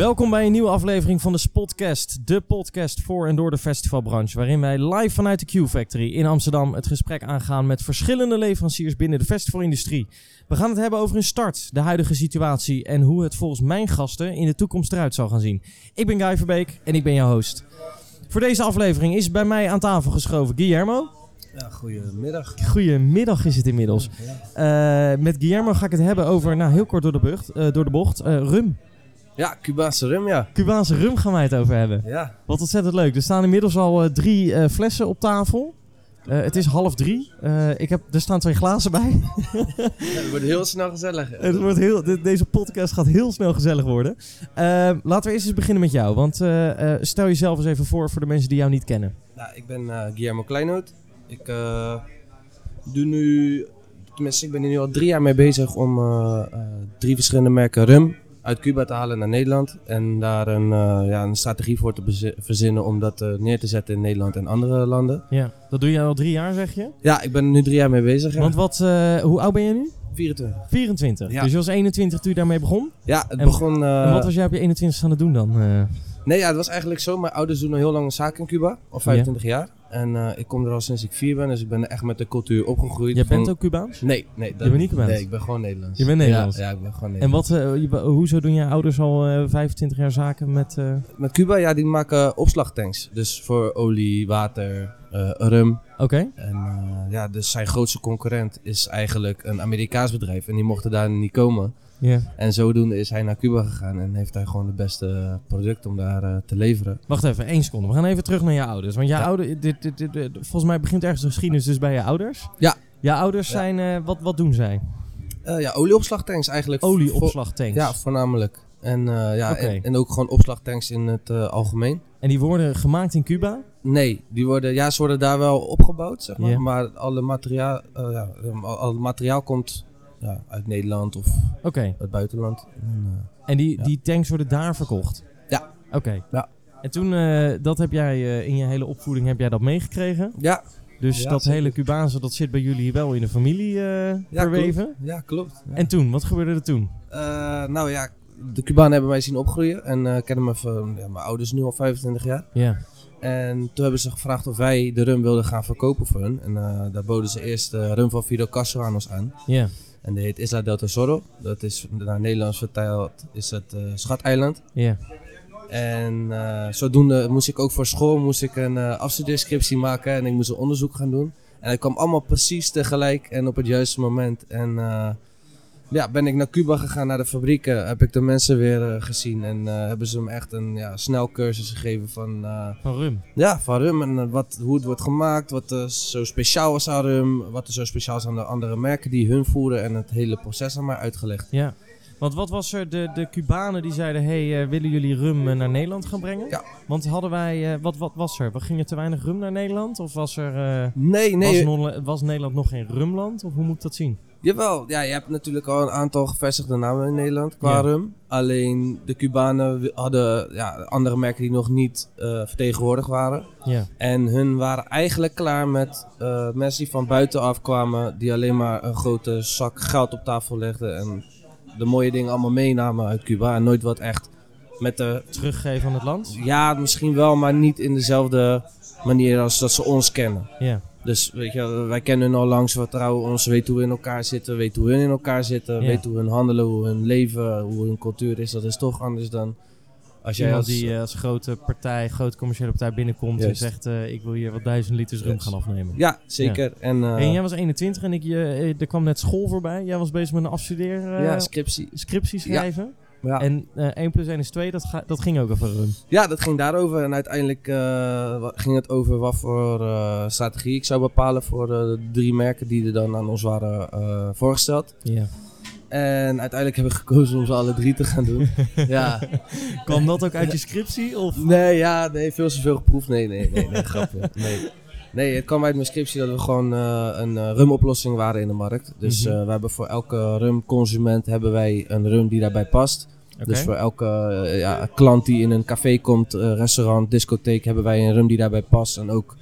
Welkom bij een nieuwe aflevering van de Spotcast, de podcast voor en door de festivalbranche, waarin wij live vanuit de Q-Factory in Amsterdam het gesprek aangaan met verschillende leveranciers binnen de festivalindustrie. We gaan het hebben over hun start, de huidige situatie en hoe het volgens mijn gasten in de toekomst eruit zal gaan zien. Ik ben Guy Verbeek en ik ben jouw host. Voor deze aflevering is bij mij aan tafel geschoven Guillermo. Ja, goedemiddag. Goedemiddag is het inmiddels. Eh, met Guillermo ga ik het hebben over, nou heel kort door de, bucht, eh, door de bocht, eh, rum. Ja, Cubaanse rum, ja. Cubaanse rum gaan wij het over hebben. Ja, Wat ontzettend leuk. Er staan inmiddels al eh, drie eh, flessen op tafel. Eh, het is half drie. Ik heb, er staan twee glazen bij. het wordt heel snel gezellig. het wordt heel, de- deze podcast gaat heel snel gezellig worden. Eh, laten we eerst eens beginnen met jou. Want stel jezelf eens even voor voor de mensen die jou niet kennen. Nou, ik ben Guillermo Kleinoot. Ik doe nu, tenminste ik ben hier nu al drie jaar mee bezig om drie verschillende merken rum uit Cuba te halen naar Nederland. En daar een, eh, ja, een strategie voor te verzinnen om dat eh, neer te zetten in Nederland en andere landen. Ja. Dat doe je al drie jaar, zeg je? Ja, ik ben er nu drie jaar mee bezig. Ja. Want wat, eh, hoe oud ben je nu? 24. 24. Ja. Dus je was 21 toen je daarmee begon. Ja, het En- begon... eh, en wat was jij op je 21 aan het doen dan? Eh, Nee, ja, het was eigenlijk zo. Mijn ouders doen al heel lang een zaak in Cuba, al 25 jaar. En eh, ik kom er al sinds ik vier ben, dus ik ben echt met de cultuur opgegroeid. jij Van- bent ook Cubaans? Nee, nee. Dat... bent niet Cubaans? Nee, ik ben gewoon Nederlands. Je bent Nederlands? Ja, ja ik ben gewoon En Nederlands. wat, eh, je- hoezo doen je ouders al eh, 25 jaar zaken met... Met Cuba, ja, die maken opslagtanks. Dus voor olie, water, rum. Oké. En ja, dus zijn grootste concurrent is eigenlijk een Amerikaans bedrijf. En die mochten daar niet komen. En zodoende is hij naar Cuba gegaan en heeft hij gewoon de beste producten om daar eh, te leveren. Wacht even, één seconde. We gaan even terug naar je ouders. Want Ja. ouders, dit, dit, dit, dit- volgens mij begint ergens de geschiedenis dus bij je ouders. Ja. Jouw ouders Ja. zijn, eh, wat, wat doen zij? Eh, ja, olieopslagtanks eigenlijk. Olieopslagtanks. Ja, voornamelijk. En, ja, en, en ook gewoon opslagtanks in het algemeen. En die worden gemaakt in Cuba? Nee, die worden, ja, ze worden daar wel opgebouwd, zeg maar. Maar alle materiaal, ja, al, al het materiaal komt ja, uit Nederland of Oké. het buitenland. En, eh, En die, Ja. die tanks worden daar verkocht? Ja. Oké. Ja. En toen, eh, dat heb jij eh, in je hele opvoeding, heb jij dat meegekregen? ja, Dus Ja, dat zeker. hele Cubaanse, dat zit bij jullie wel in de familie ja, verweven? klopt. Ja, klopt. En toen, wat gebeurde er toen? Nou ja, de Cubanen hebben mij zien opgroeien. En eh, ik ken me van ja, mijn ouders nu al 25 jaar. Ja. En toen hebben ze gevraagd of wij de rum wilden gaan verkopen voor hun. En daar boden ze eerst de rum van Fidel Castro aan ons aan. Ja. En die heet Isla del Tesoro. Dat is naar Nederlands vertaald is het eh, Schateiland. Ja. En eh, zodoende moest ik ook voor school moest ik een eh afstudeerscriptie maken en ik moest een onderzoek gaan doen. En het kwam allemaal precies tegelijk en op het juiste moment. En ja, ben ik naar Cuba gegaan, naar de fabrieken, heb ik de mensen weer eh, gezien. En eh, hebben ze me echt een ja, snelcursus gegeven van, eh, Van rum. ja, van rum en wat, hoe het wordt gemaakt, wat er zo speciaal is aan rum, wat er zo speciaal is aan de andere merken die hun voeren en het hele proces aan mij uitgelegd. Ja. Want wat was er, de, de Cubanen die zeiden, hey, willen jullie rum naar Nederland gaan brengen? Ja. Want hadden wij, wat, wat was er? Ging er te weinig rum naar Nederland? Of was er, Nee, nee, was, was Nederland nog geen rumland? Of hoe moet ik dat zien? Jawel, ja, je hebt natuurlijk al een aantal gevestigde namen in Nederland qua Ja. rum. Alleen de Cubanen hadden ja, andere merken die nog niet eh, vertegenwoordigd waren. Ja. En hun waren eigenlijk klaar met eh, mensen die van buitenaf kwamen, die alleen maar een grote zak geld op tafel legden en de mooie dingen allemaal meenamen uit Cuba. En nooit wat echt met de, Teruggeven aan het land? ja, misschien wel, maar niet in dezelfde manier als dat ze ons kennen. Ja. Dus weet je, wij kennen al langs, vertrouwen ons, weten hoe we in elkaar zitten, weten hoe hun in elkaar zitten, Ja. weten hoe hun handelen, hoe hun leven, hoe hun cultuur is. Dat is toch anders dan als jij als... die eh, als grote partij, grote commerciële partij binnenkomt en zegt, eh, ik wil hier wat duizend liters rum gaan afnemen. Ja, zeker. En, eh, en jij was 21 en ik, je, er kwam net school voorbij. Jij was bezig met een afstudeer, eh, ja, scriptie. scriptie schrijven. Ja. En eh 1 plus 1 is 2, dat, ga- dat ging ook over rum. ja, dat ging daarover. En uiteindelijk eh, ging het over wat voor eh, strategie ik zou bepalen voor de drie merken die er dan aan ons waren voorgesteld. Ja. En uiteindelijk heb ik gekozen om ze alle drie te gaan doen. ja. Kwam dat ook uit je scriptie? Of? Nee, ja, nee, veel te veel geproefd. Nee, nee, nee, nee grapje. Nee. Nee, het kwam uit mijn scriptie dat we gewoon een eh, rumoplossing waren in de markt. Dus Mhm. we hebben voor elke rumconsument hebben wij een rum die daarbij past. Dus voor elke eh, ja, klant die in een café komt, eh, restaurant, discotheek, hebben wij een rum die daarbij past. En ook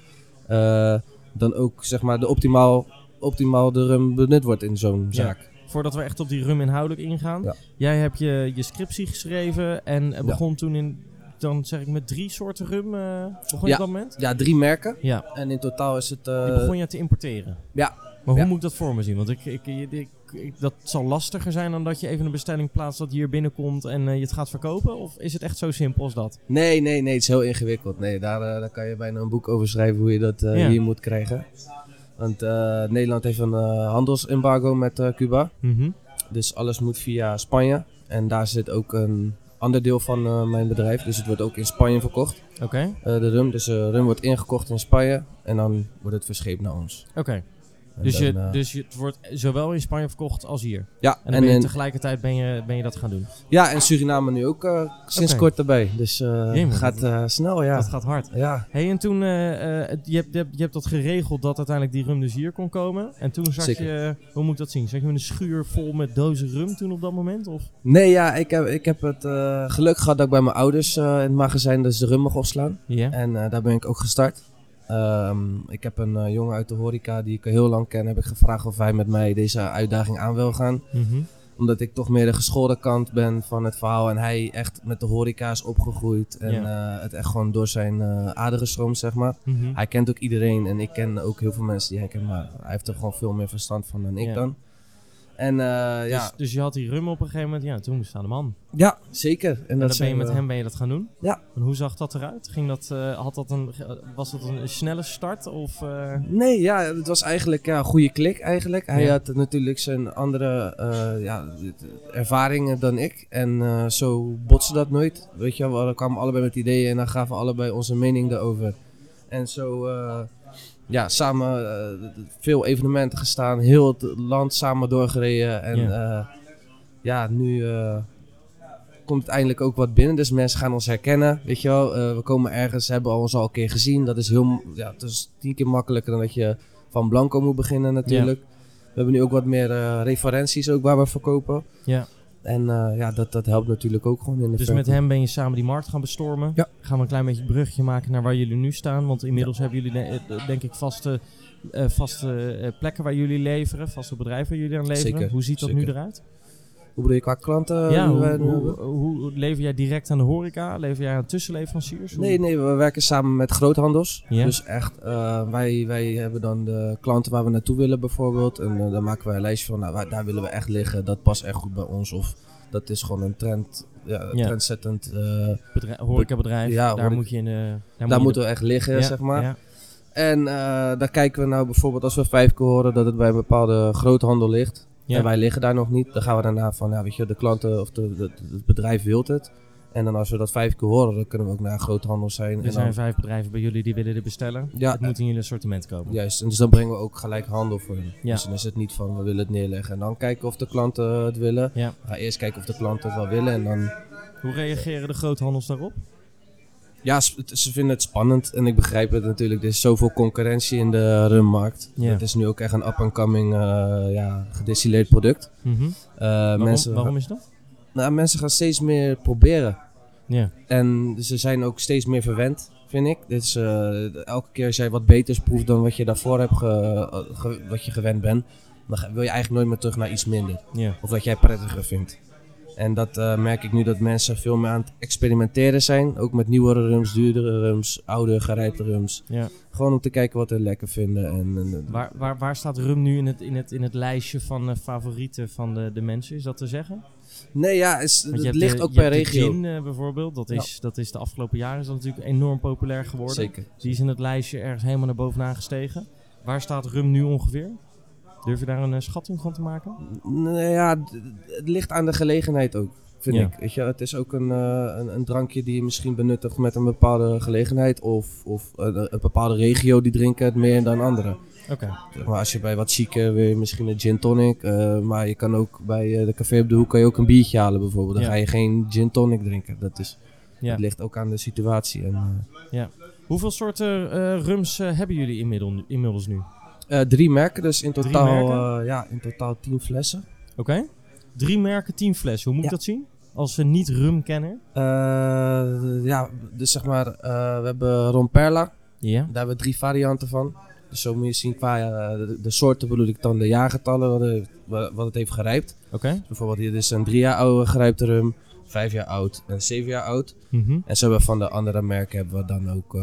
eh, dan ook zeg maar de optimaal, optimaal de rum benut wordt in zo'n Ja. zaak. voordat we echt op die rum inhoudelijk ingaan. Ja. Jij hebt je, je scriptie geschreven en Ja. begon toen in, dan zeg ik met drie soorten rum, eh, begon je Ja. op dat moment? Ja, drie merken. Ja, En in totaal is het... eh, die begon je te importeren. ja. Maar hoe moet ik dat voor me zien? Want ik, ik, ik, dat zal lastiger zijn dan dat je even een bestelling plaatst dat hier binnenkomt en eh, je het gaat verkopen? Of is het echt zo simpel als dat? Nee, nee, nee, het is heel ingewikkeld. Nee, daar, eh, daar kan je bijna een boek over schrijven hoe je dat eh, hier moet krijgen. Want Nederland heeft een handelsembargo met Cuba. Mhm. Dus alles moet via Spanje. En daar zit ook een ander deel van mijn bedrijf. Dus het wordt ook in Spanje verkocht. Oké, de rum. Dus de rum wordt ingekocht in Spanje. En dan wordt het verscheept naar ons. oké. Dus, je, dan, eh, dus je, het wordt zowel in Spanje verkocht als hier? ja, En dan en, ben je in- tegelijkertijd ben je, ben je dat gaan doen? ja, en Suriname nu ook eh, sinds kort erbij. Dus Jemig, gaat snel, ja. Dat gaat hard. Ja, hey, en toen, je, hebt, je, hebt, je hebt dat geregeld dat uiteindelijk die rum dus hier kon komen. En toen Zeker. je, hoe moet ik dat zien? Zat je een schuur vol met dozen rum toen op dat moment? Of? Nee, ja, ik heb, ik heb het geluk gehad dat ik bij mijn ouders in het magazijn dus de rum mag opslaan. Ja. En daar ben ik ook gestart. Ehm, ik heb een eh, jongen uit de horeca die ik heel lang ken, heb ik gevraagd of hij met mij deze uitdaging aan wil gaan. Mhm. Omdat ik toch meer de geschoren kant ben van het verhaal en hij echt met de horeca is opgegroeid. En eh, het echt gewoon door zijn eh aderen stroomt, zeg maar. Mhm. Hij kent ook iedereen en ik ken ook heel veel mensen die hij kent, maar hij heeft er gewoon veel meer verstand van dan ik dan. En eh, ja. Dus, dus je had die rum op een gegeven moment, ja, toen moest aan de man. ja, zeker. En, En dan ben je met we- hem ben je dat gaan doen? Ja. En hoe zag dat eruit? Ging dat, eh, had dat een, was dat een snelle start? Of, eh, Nee, ja, het was eigenlijk ja, een goede klik eigenlijk. Hij Ja. had natuurlijk zijn andere ja, ervaringen dan ik. En zo botste dat nooit. Weet je, we kwamen allebei met ideeën en dan gaven we allebei onze mening erover. En zo, ja, samen eh, veel evenementen gestaan, heel het land samen doorgereden. En Ja. ja, ja nu eh, komt het eindelijk ook wat binnen. Dus mensen gaan ons herkennen, weet je wel. Eh, we komen ergens, hebben ons al een keer gezien. Dat is heel, ja, het is tien keer makkelijker dan dat je van blanco moet beginnen natuurlijk. We hebben nu ook wat meer eh, referenties ook waar we verkopen. ja. En eh, ja, dat, dat helpt natuurlijk ook gewoon in de Dus verkoop. met hem ben je samen die markt gaan bestormen. Ja. Gaan we een klein beetje een brugje maken naar waar jullie nu staan. Want inmiddels hebben jullie de- eh, denk ik vaste, eh, vaste eh, plekken waar jullie leveren. Vaste bedrijven waar jullie aan leveren. Zeker, Hoe ziet dat nu eruit? Hoe bedoel je qua klanten? ja, die hoe, hoe, lever jij direct aan de horeca? Lever jij aan tussenleveranciers? Hoe- Nee, nee, we werken samen met groothandels. Ja. Dus echt, eh, wij, wij hebben dan de klanten waar we naartoe willen bijvoorbeeld. En eh, dan maken wij een lijstje van, nou, waar- daar willen we echt liggen. Dat past echt goed bij ons. Of dat is gewoon een trend, ja, Ja. trendzettend. eh, Bedrijf, horecabedrijf, Ja, daar horeca- moet je in... eh, daar moet moeten we echt liggen, ja, zeg maar. En eh, daar kijken we nou bijvoorbeeld als we vijf keer horen dat het bij een bepaalde groothandel ligt. Ja. En wij liggen daar nog niet. Dan gaan we daarna van, ja, weet je, de klanten of de, de- het bedrijf wil het. En dan als we dat vijf keer horen, dan kunnen we ook naar groothandel zijn. Er en zijn dan, vijf bedrijven bij jullie die willen dit bestellen. Ja, het moet in jullie assortiment komen. Juist, en dus dan brengen we ook gelijk handel voor hen. Ja. Dus dan is het niet van, we willen het neerleggen en dan kijken of de klanten het willen. Ja. We gaan eerst kijken of de klanten het wel willen en dan... Hoe reageren de groothandels daarop? Ja, ze vinden het spannend en ik begrijp het natuurlijk. Er is zoveel concurrentie in de rummarkt. Het is nu ook echt een up-and-coming eh, ja, gedistilleerd product. Mhm. Eh, Waarom, mensen, waarom is dat? nou, mensen gaan steeds meer proberen. En ze zijn ook steeds meer verwend, vind ik. Dus eh, elke keer als jij wat beters proeft dan wat je daarvoor hebt ge- ge- wat je gewend bent, dan wil je eigenlijk nooit meer terug naar iets minder. Of dat jij prettiger vindt. En dat eh, merk ik nu dat mensen veel meer aan het experimenteren zijn. Ook met nieuwere rums, duurdere rums, oude gerijpte rums. ja. Gewoon om te kijken wat ze lekker vinden. En, en, Waar, waar, waar staat rum nu in het, in het, in het lijstje van favorieten van de, de mensen? Is dat te zeggen? nee, ja, is, het hebt ligt ook per regio. gin eh, bijvoorbeeld. Dat is, dat is de afgelopen jaren is dat natuurlijk enorm populair geworden. Zeker. Die is in het lijstje ergens helemaal naar bovenaan gestegen. Waar staat rum nu ongeveer? Durf je daar een eh, schatting van te maken? Nou ja, het ligt aan de gelegenheid ook, vind Ja. ik. Weet je, het is ook een, eh, een, een drankje die je misschien benuttigt met een bepaalde gelegenheid. Of, of een, een bepaalde regio die drinken het meer dan anderen. Oké. Maar als je bij wat chique wil je misschien een gin tonic. eh, maar je kan ook bij eh, de café op de hoek kan je ook een biertje halen bijvoorbeeld. Dan Ja. ga je geen gin tonic drinken. Dat, is, Ja. dat ligt ook aan de situatie. En, eh, Hoeveel soorten eh, rums eh, hebben jullie inmiddels, inmiddels nu? Eh, drie merken, dus in totaal, eh, ja, in totaal tien flessen. Oké. Drie merken, tien flessen. Hoe moet ik Ja. dat zien? Als een niet-rum-kenner. Eh, ja, dus zeg maar, we hebben Romperla. Ja. Daar hebben we drie varianten van. Dus zo moet je zien qua de, de soorten bedoel ik dan de jaargetallen wat, het- wat het heeft gerijpt. Oké. Bijvoorbeeld hier is een drie jaar oude gerijpte rum, vijf jaar oud en zeven jaar oud. Mhm. En zo hebben we van de andere merken hebben we dan ook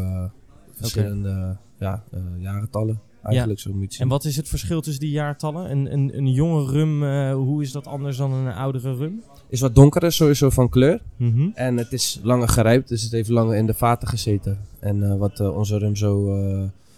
verschillende ja, eh, jaargetallen. Eigenlijk zo moet je het zien. En wat is het verschil tussen die jaartallen? Een, een, een jonge rum, eh, hoe is dat anders dan een oudere rum? is wat donkerder sowieso van kleur. Mhm. En het is langer gerijpt, dus het heeft langer in de vaten gezeten. En eh, wat eh, onze rum zo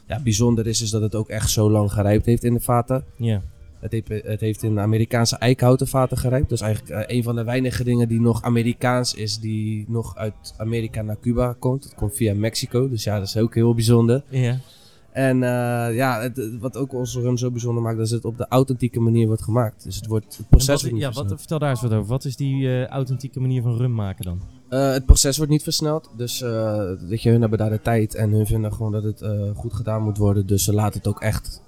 ja, bijzonder is, is dat het ook echt zo lang gerijpt heeft in de vaten. Ja. Het heeft, het heeft in Amerikaanse eikenhouten vaten gerijpt. Dat is eigenlijk een van de weinige dingen die nog Amerikaans is, die nog uit Amerika naar Cuba komt. Het komt via Mexico, dus ja, dat is ook heel bijzonder. Ja. En eh, ja, het, wat ook onze rum zo bijzonder maakt, is dat het op de authentieke manier wordt gemaakt. Dus het, wordt, het proces wat, ja, wat, vertel daar eens wat over. Wat is die eh, authentieke manier van rum maken dan? Eh, het proces wordt niet versneld. Dus weet je, hun hebben daar de tijd en hun vinden gewoon dat het goed gedaan moet worden. Dus ze laten het ook echt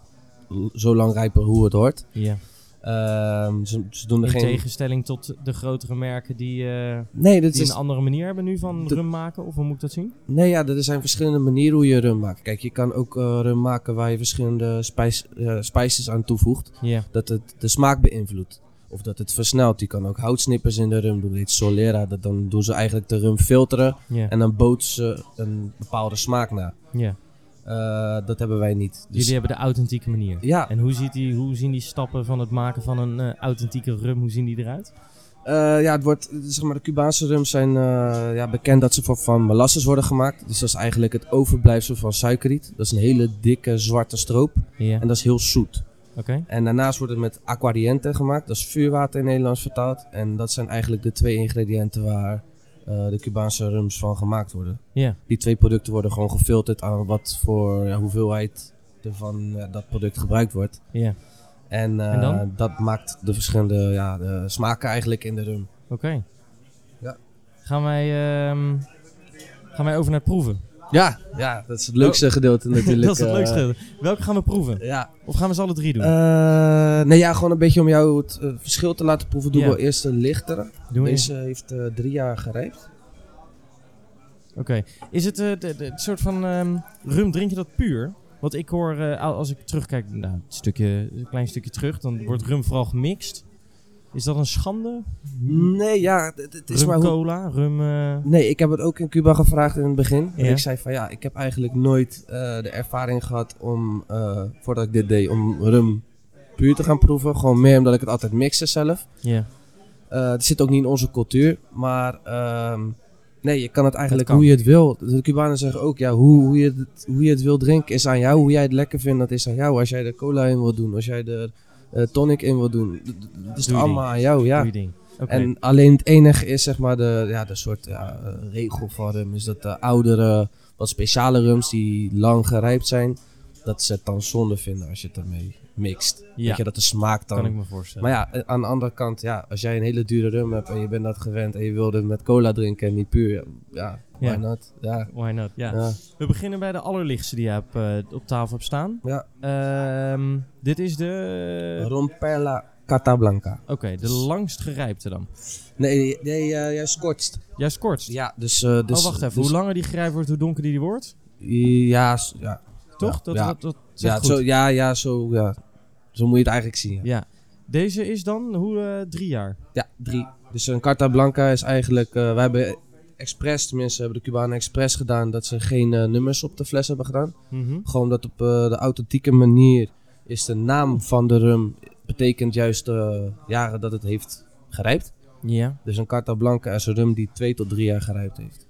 zo lang rijpen hoe het hoort. Ja. Ehm, ze, ze doen er In geen... tegenstelling tot de grotere merken die, eh, Nee, dit die is... een andere manier hebben nu van De- rum maken? Of hoe moet ik dat zien? nee ja, er zijn verschillende manieren hoe je rum maakt. Kijk, je kan ook eh, rum maken waar je verschillende spijs, eh, spices aan toevoegt. Dat het de smaak beïnvloedt. Of dat het versnelt. Je kan ook houtsnippers in de rum doen. Dat heet solera. Dat dan doen ze eigenlijk de rum filteren. En dan bootsen ze een bepaalde smaak na. ja. Dat hebben wij niet. Dus, Jullie hebben de authentieke manier. ja, En hoe, ziet die, hoe zien die stappen van het maken van een eh, authentieke rum, hoe zien die eruit? Eh, ja, het wordt, zeg maar, de Cubaanse rums zijn eh, ja, bekend dat ze voor, van molasses worden gemaakt. Dus dat is eigenlijk het overblijfsel van suikerriet. Dat is een hele dikke zwarte stroop en dat is heel zoet. Oké. En daarnaast wordt het met aquariënte gemaakt. Dat is vuurwater in Nederlands vertaald. En dat zijn eigenlijk de twee ingrediënten waar eh, de Cubaanse rums van gemaakt worden. Ja. Die twee producten worden gewoon gefilterd aan wat voor ja, hoeveelheid er van eh, dat product gebruikt wordt. Ja. En, eh, En dat maakt de verschillende ja, de smaken eigenlijk in de rum. Oké. Ja. Gaan wij, ehm, gaan wij over naar het proeven? Ja, ja, dat is het leukste gedeelte natuurlijk. dat is het eh, leukste. Welke gaan we proeven? Ja. Of gaan we ze alle drie doen? Eh, nee, ja, gewoon een beetje om jou het eh, verschil te laten proeven. Doe Ja. wel eerst de lichtere. doen we Deze heeft drie jaar gerijpt. Oké. Is het het soort van ehm, rum, drink je dat puur? Want ik hoor, al- als ik terugkijk, nou, een, stukje, een klein stukje terug, dan wordt rum vooral gemixt. Is dat een schande? Nee, ja, het, is rum maar hoe... cola, rum... eh, Nee, ik heb het ook in Cuba gevraagd in het begin. En ik zei van ja, ik heb eigenlijk nooit eh, de ervaring gehad om, eh, voordat ik dit deed, om rum puur te gaan proeven. Gewoon meer omdat ik het altijd mixte zelf. Ja. Het zit ook niet in onze cultuur, maar ehm, nee, je kan het eigenlijk kan. hoe je het wil. De Cubanen zeggen ook, ja, hoe, hoe, je het, hoe je het wil drinken is aan jou. Hoe jij het lekker vindt, dat is aan jou. Als jij er cola in wil doen, als jij er eh, tonic in wil doen, het is allemaal aan jou, ja. En alleen het enige is, zeg maar, de, ja, de soort ja, eh, regel van rum is dat de oudere, wat speciale rums die lang gerijpt zijn, dat ze het dan zonde vinden als je het ermee mixt. Ja. Weet je, dat de smaak dan... kan ik me voorstellen. Maar ja, eh, aan de andere kant, ja, als jij een hele dure rum hebt en je bent dat gewend en je wilde het met cola drinken en niet puur, ja, why Ja. not? Ja, Why not? Ja. ja. We beginnen bij de allerlichtste die je hebt, eh, op tafel hebt staan. Ja. Ehm, dit is de... Ron Perla Catablanca. Oké, de langst gerijpte dan. Nee, nee eh, jij scortst. Jij scortst. Ja, dus... dus oh, wacht even. dus- Hoe langer die gerijpt wordt, hoe donkerder die wordt? Ja, ja. Toch? Ja, dat, dat, dat Ja, goed. zo, ja, ja, zo, ja. Zo moet je het eigenlijk zien. Ja. Deze is dan, hoe, eh, drie jaar? ja drie. Dus een Carta Blanca is eigenlijk... eh wij hebben expres, tenminste hebben de Cubanen expres gedaan... dat ze geen eh, nummers op de fles hebben gedaan. Mhm. Gewoon dat op eh, de authentieke manier is de naam van de rum... betekent juist de jaren dat het heeft gerijpt. Ja. Dus een Carta Blanca is een rum die twee tot drie jaar gerijpt heeft.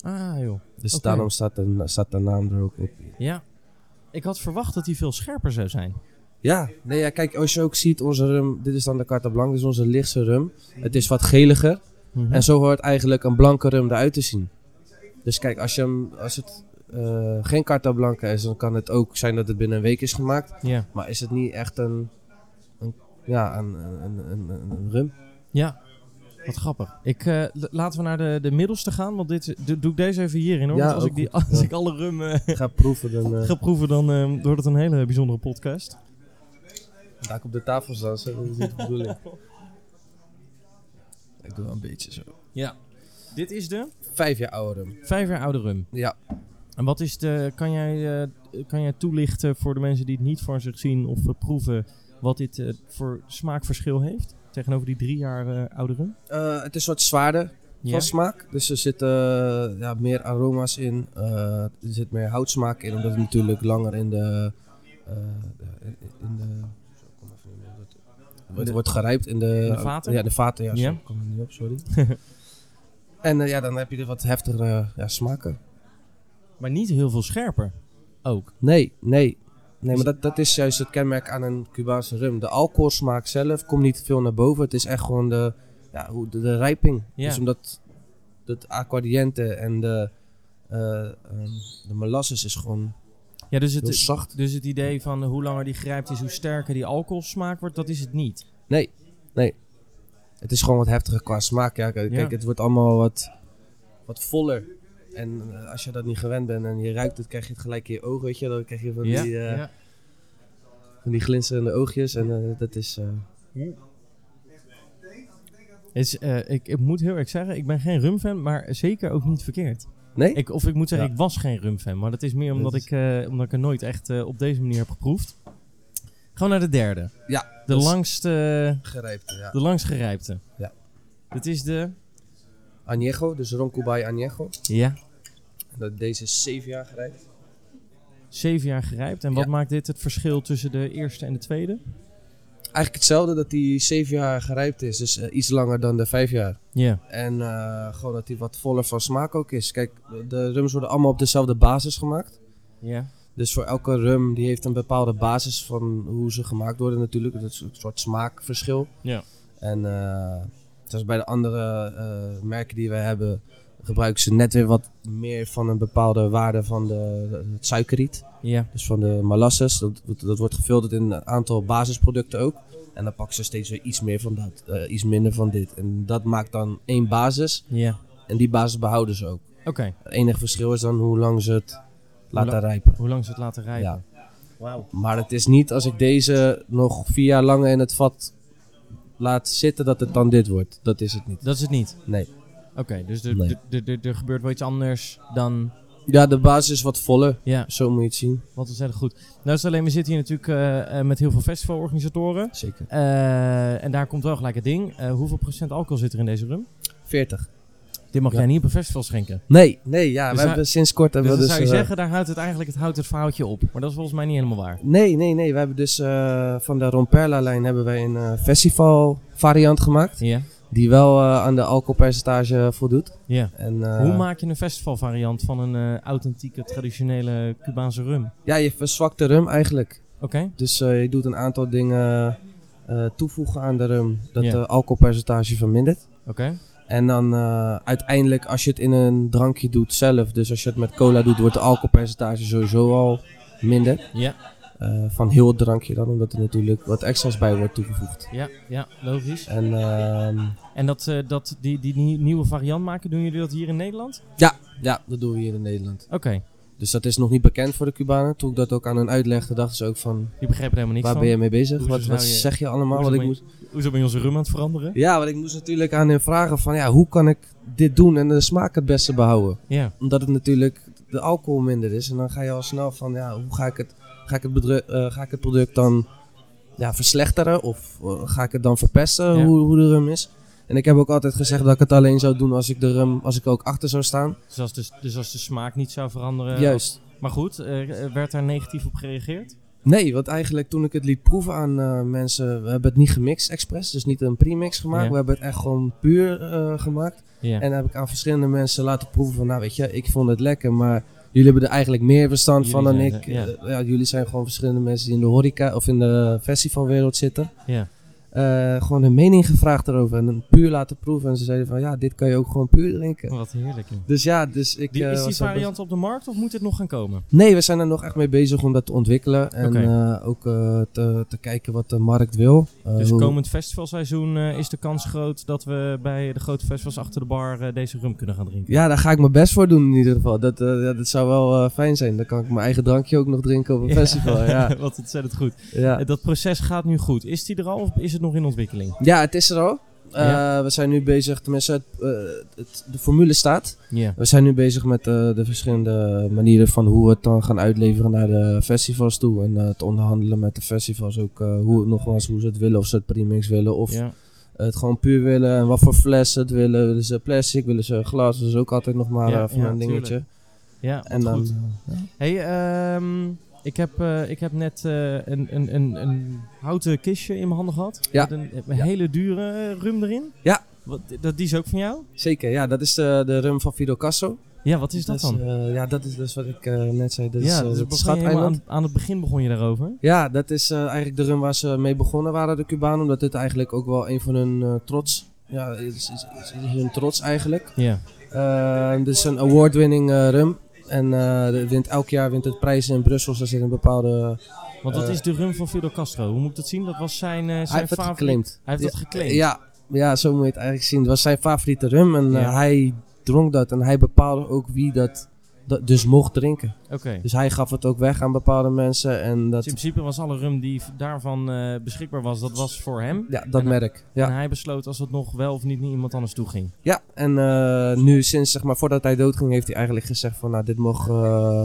Ah, joh. Dus daarom staat de, staat de naam er ook op. Ja. Ik had verwacht dat die veel scherper zou zijn. Ja, nee, ja, kijk, als je ook ziet, onze rum, dit is dan de Carta Blanca, dit is onze lichtste rum. Het is wat geliger Mhm. en zo hoort eigenlijk een blanke rum eruit te zien. Dus kijk, als, je hem, als het eh, geen Carta Blanca is, dan kan het ook zijn dat het binnen een week is gemaakt. Ja. Maar is het niet echt een, een ja, een, een, een, een rum? Ja. Wat grappig. Ik, eh, laten we naar de, de middelste gaan, want dit do- doe ik deze even hierin hoor. Ja, want als ik, die, als Ja. ik alle rum eh, Ga proeven, dan eh ga proeven, dan wordt het een hele bijzondere podcast. ga ik op de tafel staan. zo, Dat is niet de bedoeling. Ik doe wel een beetje zo. Ja. Dit is de Vijf jaar oude rum. vijf jaar oude rum. Ja. En wat is de, kan jij kan jij toelichten voor de mensen die het niet voor zich zien of proeven, wat dit voor smaakverschil heeft tegenover die drie jaar eh, oude rum? Eh, het is een soort zwaarder van smaak. Dus er zitten eh, ja, meer aroma's in. Er zit meer houtsmaak in, omdat het natuurlijk langer in de... in de in het wordt, gerijpt in de... in de vaten? Ja, de vaten. Ja, kom er niet op, sorry. en ja, dan heb je er wat heftigere ja, smaken. Maar niet heel veel scherper. Ook. Nee, nee. Nee, maar dat, dat is juist het kenmerk aan een Cubaanse rum. De alcoholsmaak zelf komt niet veel naar boven. Het is echt gewoon de, ja, hoe, de, de rijping. Ja. Dus omdat het aquadiente en de, ehm, de molasses is gewoon Ja, dus heel het, zacht. dus het idee van hoe langer die grijpt is, hoe sterker die alcoholsmaak wordt, dat is het niet. Nee, nee. Het is gewoon wat heftiger qua smaak. Ja, kijk, Ja. kijk, het wordt allemaal wat, wat voller. En eh, als je dat niet gewend bent en je ruikt het, krijg je het gelijk in je ogen, weet je. Dan krijg je van, Ja, die, eh, ja. van die glinsterende oogjes. En eh, dat is... eh, Is, eh, ik, ik moet heel erg zeggen, ik ben geen rumfan, maar zeker ook niet verkeerd. nee? Ik, of ik moet zeggen, Ja. ik was geen rumfan, maar dat is meer omdat, Dat is- ik, eh, omdat ik er nooit echt eh, op deze manier heb geproefd. Gewoon naar de derde. Ja, De dat langste, gerijpte, ja. de langst gerijpte. Ja. Dit is de... Añejo, dus Roncubay Añejo. Ja. Dat- Deze is 7 jaar gerijpt. Zeven jaar gerijpt. En wat Ja. maakt dit het verschil tussen de eerste en de tweede? Eigenlijk hetzelfde dat die 7 jaar gerijpt is, dus eh, iets langer dan de 5 jaar. Ja. En eh, gewoon dat die wat voller van smaak ook is. Kijk, de rums worden allemaal op dezelfde basis gemaakt. Ja. Dus voor elke rum die heeft een bepaalde basis van hoe ze gemaakt worden natuurlijk. Dat is een soort smaakverschil. Ja. En eh, zoals bij de andere merken die we hebben, gebruiken ze net weer wat meer van een bepaalde waarde van de, het suikerriet. Ja. Dus van de molasses, dat, dat wordt gefilterd in een aantal basisproducten ook. En dan pakken ze steeds weer iets meer van dat, eh, iets minder van dit. En dat maakt dan één basis. Ja. En die basis behouden ze ook. Oké. Het enige verschil is dan hoe lang ze het laten la- rijpen. Hoe lang ze het laten rijpen? Ja. Wauw. Maar het is niet als ik deze nog vier jaar langer in het vat laat zitten, dat het dan dit wordt. Dat is het niet. Dat is het niet? Nee. Oké, dus er, Nee. gebeurt wel iets anders dan... Ja, de basis is wat voller. Ja, Zo moet je het zien. wat ontzettend goed. Nou is alleen, we zitten hier natuurlijk eh, eh, met heel veel festivalorganisatoren. Zeker. Eh, en daar komt wel gelijk het ding. Hoeveel procent alcohol zit er in deze rum? 40. Dit mag Ja. jij niet op een festival schenken. Nee, nee, ja. Dus we hebben sinds kort Dus hebben dan we zou je dus, zeggen, daar houdt het eigenlijk het, houdt het verhaaltje op. Maar dat is volgens mij niet helemaal waar. Nee, nee, nee. We hebben dus van de Romperla-lijn hebben wij een festival variant gemaakt. Ja. Die wel eh, aan de alcoholpercentage voldoet. ja. En, eh, Hoe maak je een festivalvariant van een eh, authentieke, traditionele Cubaanse rum? Ja, je verzwakt de rum eigenlijk. Oké? Dus je doet een aantal dingen toevoegen aan de rum. Dat de alcoholpercentage vermindert. Oké? En dan uiteindelijk als je het in een drankje doet zelf. Dus als je het met cola doet, wordt de alcoholpercentage sowieso al minder. Ja. Eh, van heel het drankje dan, omdat er natuurlijk wat extra's bij wordt toegevoegd. Ja, ja, logisch. En ehm, En dat, eh, dat, die, die nie- nieuwe variant maken, doen jullie dat hier in Nederland? ja, dat doen we hier in Nederland. Oké, Dus dat is nog niet bekend voor de Cubanen. Toen ik dat ook aan hen uitlegde, dachten ze ook van, die begrepen er helemaal niks waar van. ben je mee bezig? Hoezo Wat, wat je- zeg je allemaal? Want ik moest, Hoezo ben je onze rum aan het veranderen? ja, want ik moest natuurlijk aan hen vragen van, ja, hoe kan ik dit doen en de smaak het beste behouden? Ja, Omdat het natuurlijk de alcohol minder is. En dan ga je al snel van, ja, hoe ga ik het, ga ik het, eh, ga ik het product dan ja, verslechteren? Of eh, ga ik het dan verpesten, Ja. hoe, hoe de rum is? En ik heb ook altijd gezegd dat ik het alleen zou doen als ik de rum, als ik ook achter zou staan. dus als de, dus als de smaak niet zou veranderen. Juist. Maar goed, eh, werd daar negatief op gereageerd? Nee, want eigenlijk toen ik het liet proeven aan mensen, we hebben het niet gemixt expres, dus niet een premix gemaakt. Ja. We hebben het echt gewoon puur gemaakt. Ja. En heb ik aan verschillende mensen laten proeven van, nou weet je, ik vond het lekker, maar jullie hebben er eigenlijk meer verstand Jullie van dan ik. Eh, ja, jullie zijn gewoon verschillende mensen die in de horeca of in de festivalwereld zitten. ja. Eh, gewoon hun mening gevraagd erover en dan puur laten proeven. En ze zeiden van, ja, dit kan je ook gewoon puur drinken. Wat heerlijk. Dus ja, dus ik... Die, eh, is die best- variant op de markt of moet het nog gaan komen? Nee, we zijn er nog echt mee bezig om dat te ontwikkelen. En eh, ook eh, te, te kijken wat de markt wil. Dus hoe- komend festivalseizoen is de kans groot dat we bij de grote festivals achter de bar deze rum kunnen gaan drinken. Ja, daar ga ik mijn best voor doen in ieder geval. Dat, ja, dat zou wel fijn zijn. Dan kan ik mijn eigen drankje ook nog drinken op een festival. Ja, Wat ontzettend goed. ja. Dat proces gaat nu goed. Is die er al of is het nog in ontwikkeling? ja, het is er al. Eh, Ja. We zijn nu bezig, tenminste, het, eh, het, de formule staat. We zijn nu bezig met eh, de verschillende manieren van hoe we het dan gaan uitleveren naar de festivals toe. En te onderhandelen met de festivals ook, hoe, nogmaals, hoe ze het willen. Of ze het premix willen of het gewoon puur willen. En wat voor flessen het willen. Willen ze plastic, willen ze glas. Dat is ook altijd nog maar Ja, van ja, een dingetje. tuurlijk. Ja, En dan, goed. Hey, ehm, ik, heb, eh, ik heb net eh, een, een, een, een houten kistje in mijn handen gehad. Ja. Met een, een Ja. hele dure eh, rum erin. Ja. Wat, dat, die is ook van jou? Zeker, ja, dat is de, de rum van Fidel Castro. Ja, wat is dat dan? eh, ja, dat is dus wat ik net zei. Dat is, ja, eh, dus het aan, aan het begin begon je daarover. Ja, dat is eigenlijk de run waar ze mee begonnen waren, de Cubanen. Omdat dit eigenlijk ook wel een van hun trots... Ja, is, is, is, is hun trots eigenlijk. Ja. Dit is een award-winning rum. En eh, wint, elk jaar wint het prijzen in Brussel. Dus er zit een bepaalde... Want wat Eh. is de rum van Fidel Castro? Hoe moet ik dat zien? Dat was zijn, eh Hij zijn heeft het favoriet. geclaimd. Hij heeft dat geclaimd? Ja, ja, zo moet je het eigenlijk zien. Het was zijn favoriete rum. En Ja. hij dronk dat. En hij bepaalde ook wie dat, dat dus mocht drinken. Oké. Dus hij gaf het ook weg aan bepaalde mensen. En Dus dat, in principe was alle rum die daarvan eh, beschikbaar was, dat was voor hem. ja, dat En- merk. Ja. En hij besloot als het nog wel of niet naar iemand anders toe ging. Ja, en eh, nu sinds, zeg maar, voordat hij doodging, heeft hij eigenlijk gezegd van, nou, dit mag eh,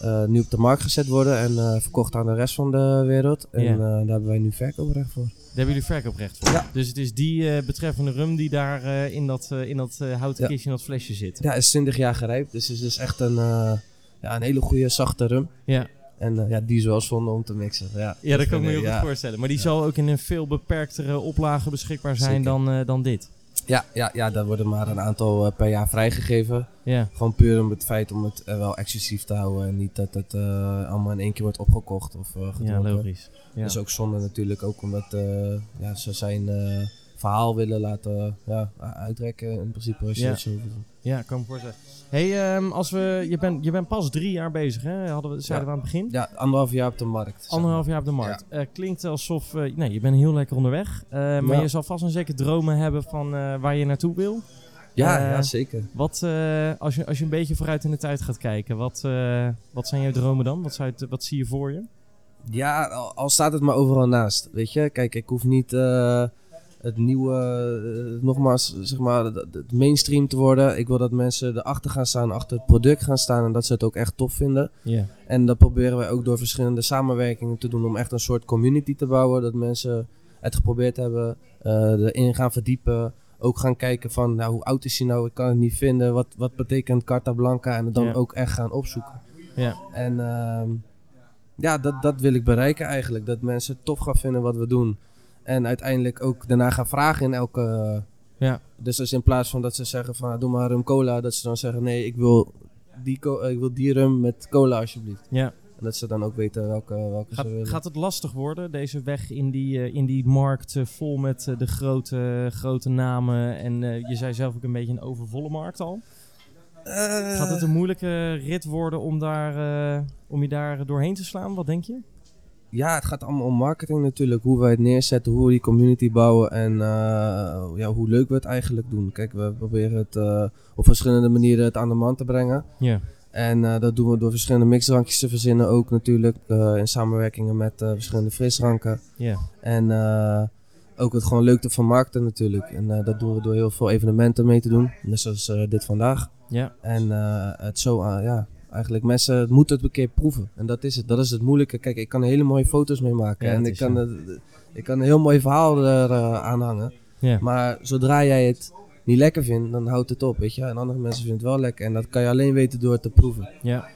eh, nu op de markt gezet worden en eh, verkocht aan de rest van de wereld. En eh, daar hebben wij nu verkooprecht voor. Daar hebben jullie verkooprecht voor. Ja. Dus het is die betreffende rum die daar in dat, in dat houten Ja. kistje in dat flesje zit. Ja, is 20 jaar gerijpt, dus het is dus echt een, ja, een hele goede, zachte rum. Ja, En ja, die is wel zonde om te mixen. Ja, ja dat kan ik me heel goed voorstellen. Maar die zal ook in een veel beperktere oplage beschikbaar zijn Zeker. dan, dan dit. Ja, ja, ja, daar worden maar een aantal eh, per jaar vrijgegeven. Ja, Gewoon puur om het feit om het eh, wel exclusief te houden. En niet dat het eh, allemaal in één keer wordt opgekocht of eh ja gedronken. logisch. Ja. Dat is ook zonde natuurlijk, ook omdat ja, ze zijn verhaal willen laten ja, uitrekken in principe als je Ja. zo. Ja, kan me voorstellen. hey, ehm, als we, je, bent je bent pas drie jaar bezig, hè? Hadden we, zeiden we aan het begin. Ja, anderhalf jaar op de markt. Anderhalf jaar op de markt. Eh, klinkt alsof, eh, nee, je bent heel lekker onderweg. Eh, maar Ja. je zal vast en zeker dromen hebben van waar je naartoe wil. Ja, ja, zeker. Wat, als, je, als je een beetje vooruit in de tijd gaat kijken, wat, wat zijn jouw dromen dan? Wat, zou je, wat zie je voor je? Ja, al, al staat het maar overal naast. Weet je, kijk, ik hoef niet het nieuwe, eh, nogmaals, zeg maar, het, mainstream te worden. Ik wil dat mensen erachter gaan staan, achter het product gaan staan en dat ze het ook echt tof vinden. Ja. En dat proberen wij ook door verschillende samenwerkingen te doen om echt een soort community te bouwen. Dat mensen het geprobeerd hebben, eh, erin gaan verdiepen. Ook gaan kijken van, nou, hoe oud is hij nou? Ik kan het niet vinden. Wat, wat betekent Carta Blanca? En het dan ook echt gaan opzoeken. Ja. En ehm, ja, dat, dat wil ik bereiken eigenlijk. Dat mensen het tof gaan vinden wat we doen. En uiteindelijk ook daarna gaan vragen in elke... Ja. Dus dus in plaats van dat ze zeggen van, doe maar rum cola. Dat ze dan zeggen, nee, ik wil die, co- ik wil die rum met cola alsjeblieft. ja. En dat ze dan ook weten welke, welke Gaat, ze willen. gaat het lastig worden, deze weg in die, eh, in die markt eh, vol met eh, de grote, grote namen? En eh, je zei zelf ook een beetje een overvolle markt al. Eh, Gaat het een moeilijke rit worden om, daar, eh, om je daar doorheen te slaan? Wat denk je? Ja, het gaat allemaal om marketing natuurlijk. Hoe wij het neerzetten, hoe we die community bouwen en eh, ja, hoe leuk we het eigenlijk doen. Kijk, we proberen het eh, op verschillende manieren het aan de man te brengen. Ja. En eh, dat doen we door verschillende mixdrankjes te verzinnen ook natuurlijk. in samenwerkingen met verschillende frisdranken. Ja. En ook het gewoon leuk te vermarkten natuurlijk. En dat doen we door heel veel evenementen mee te doen. Net zoals dit vandaag. Ja. En het zo, ja, eigenlijk mensen moeten het een keer proeven. En dat is het. Dat is het moeilijke. Kijk, ik kan hele mooie foto's mee maken. Ja, en ik kan, zo. ik kan een heel mooi verhaal er eh, aan hangen. Ja. Maar zodra jij het niet lekker vindt, dan houdt het op, weet je. En andere mensen vinden het wel lekker. En dat kan je alleen weten door het te proeven. Ja.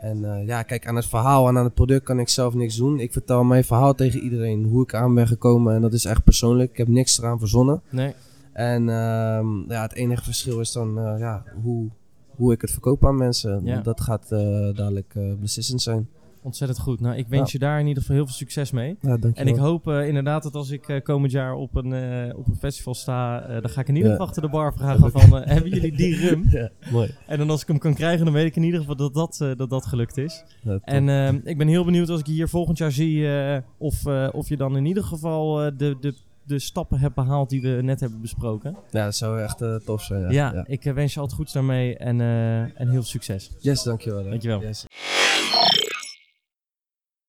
En eh, ja, kijk, aan het verhaal en aan het product kan ik zelf niks doen. Ik vertel mijn verhaal tegen iedereen, hoe ik aan ben gekomen. En dat is echt persoonlijk. Ik heb niks eraan verzonnen. Nee. En ehm, ja, het enige verschil is dan eh, ja, hoe, hoe ik het verkoop aan mensen. Ja. Dat gaat eh, dadelijk eh, beslissend zijn. Ontzettend goed. Nou, ik wens Ja. je daar in ieder geval heel veel succes mee. Ja, En ik hoop eh, inderdaad dat als ik komend jaar op een, op een festival sta, dan ga ik in ieder Ja. geval achter de bar vragen van, hebben jullie die rum? Ja, mooi. En dan als ik hem kan krijgen, dan weet ik in ieder geval dat dat, dat, dat gelukt is. En ik ben heel benieuwd als ik je hier volgend jaar zie of, of je dan in ieder geval de, de, de stappen hebt behaald die we net hebben besproken. ja, dat zou echt eh, tof zijn. Ja, Ja, ja. ik eh, wens je altijd goeds daarmee en, eh, en heel veel succes. Yes, dankjewel. hè. Dankjewel. Yes.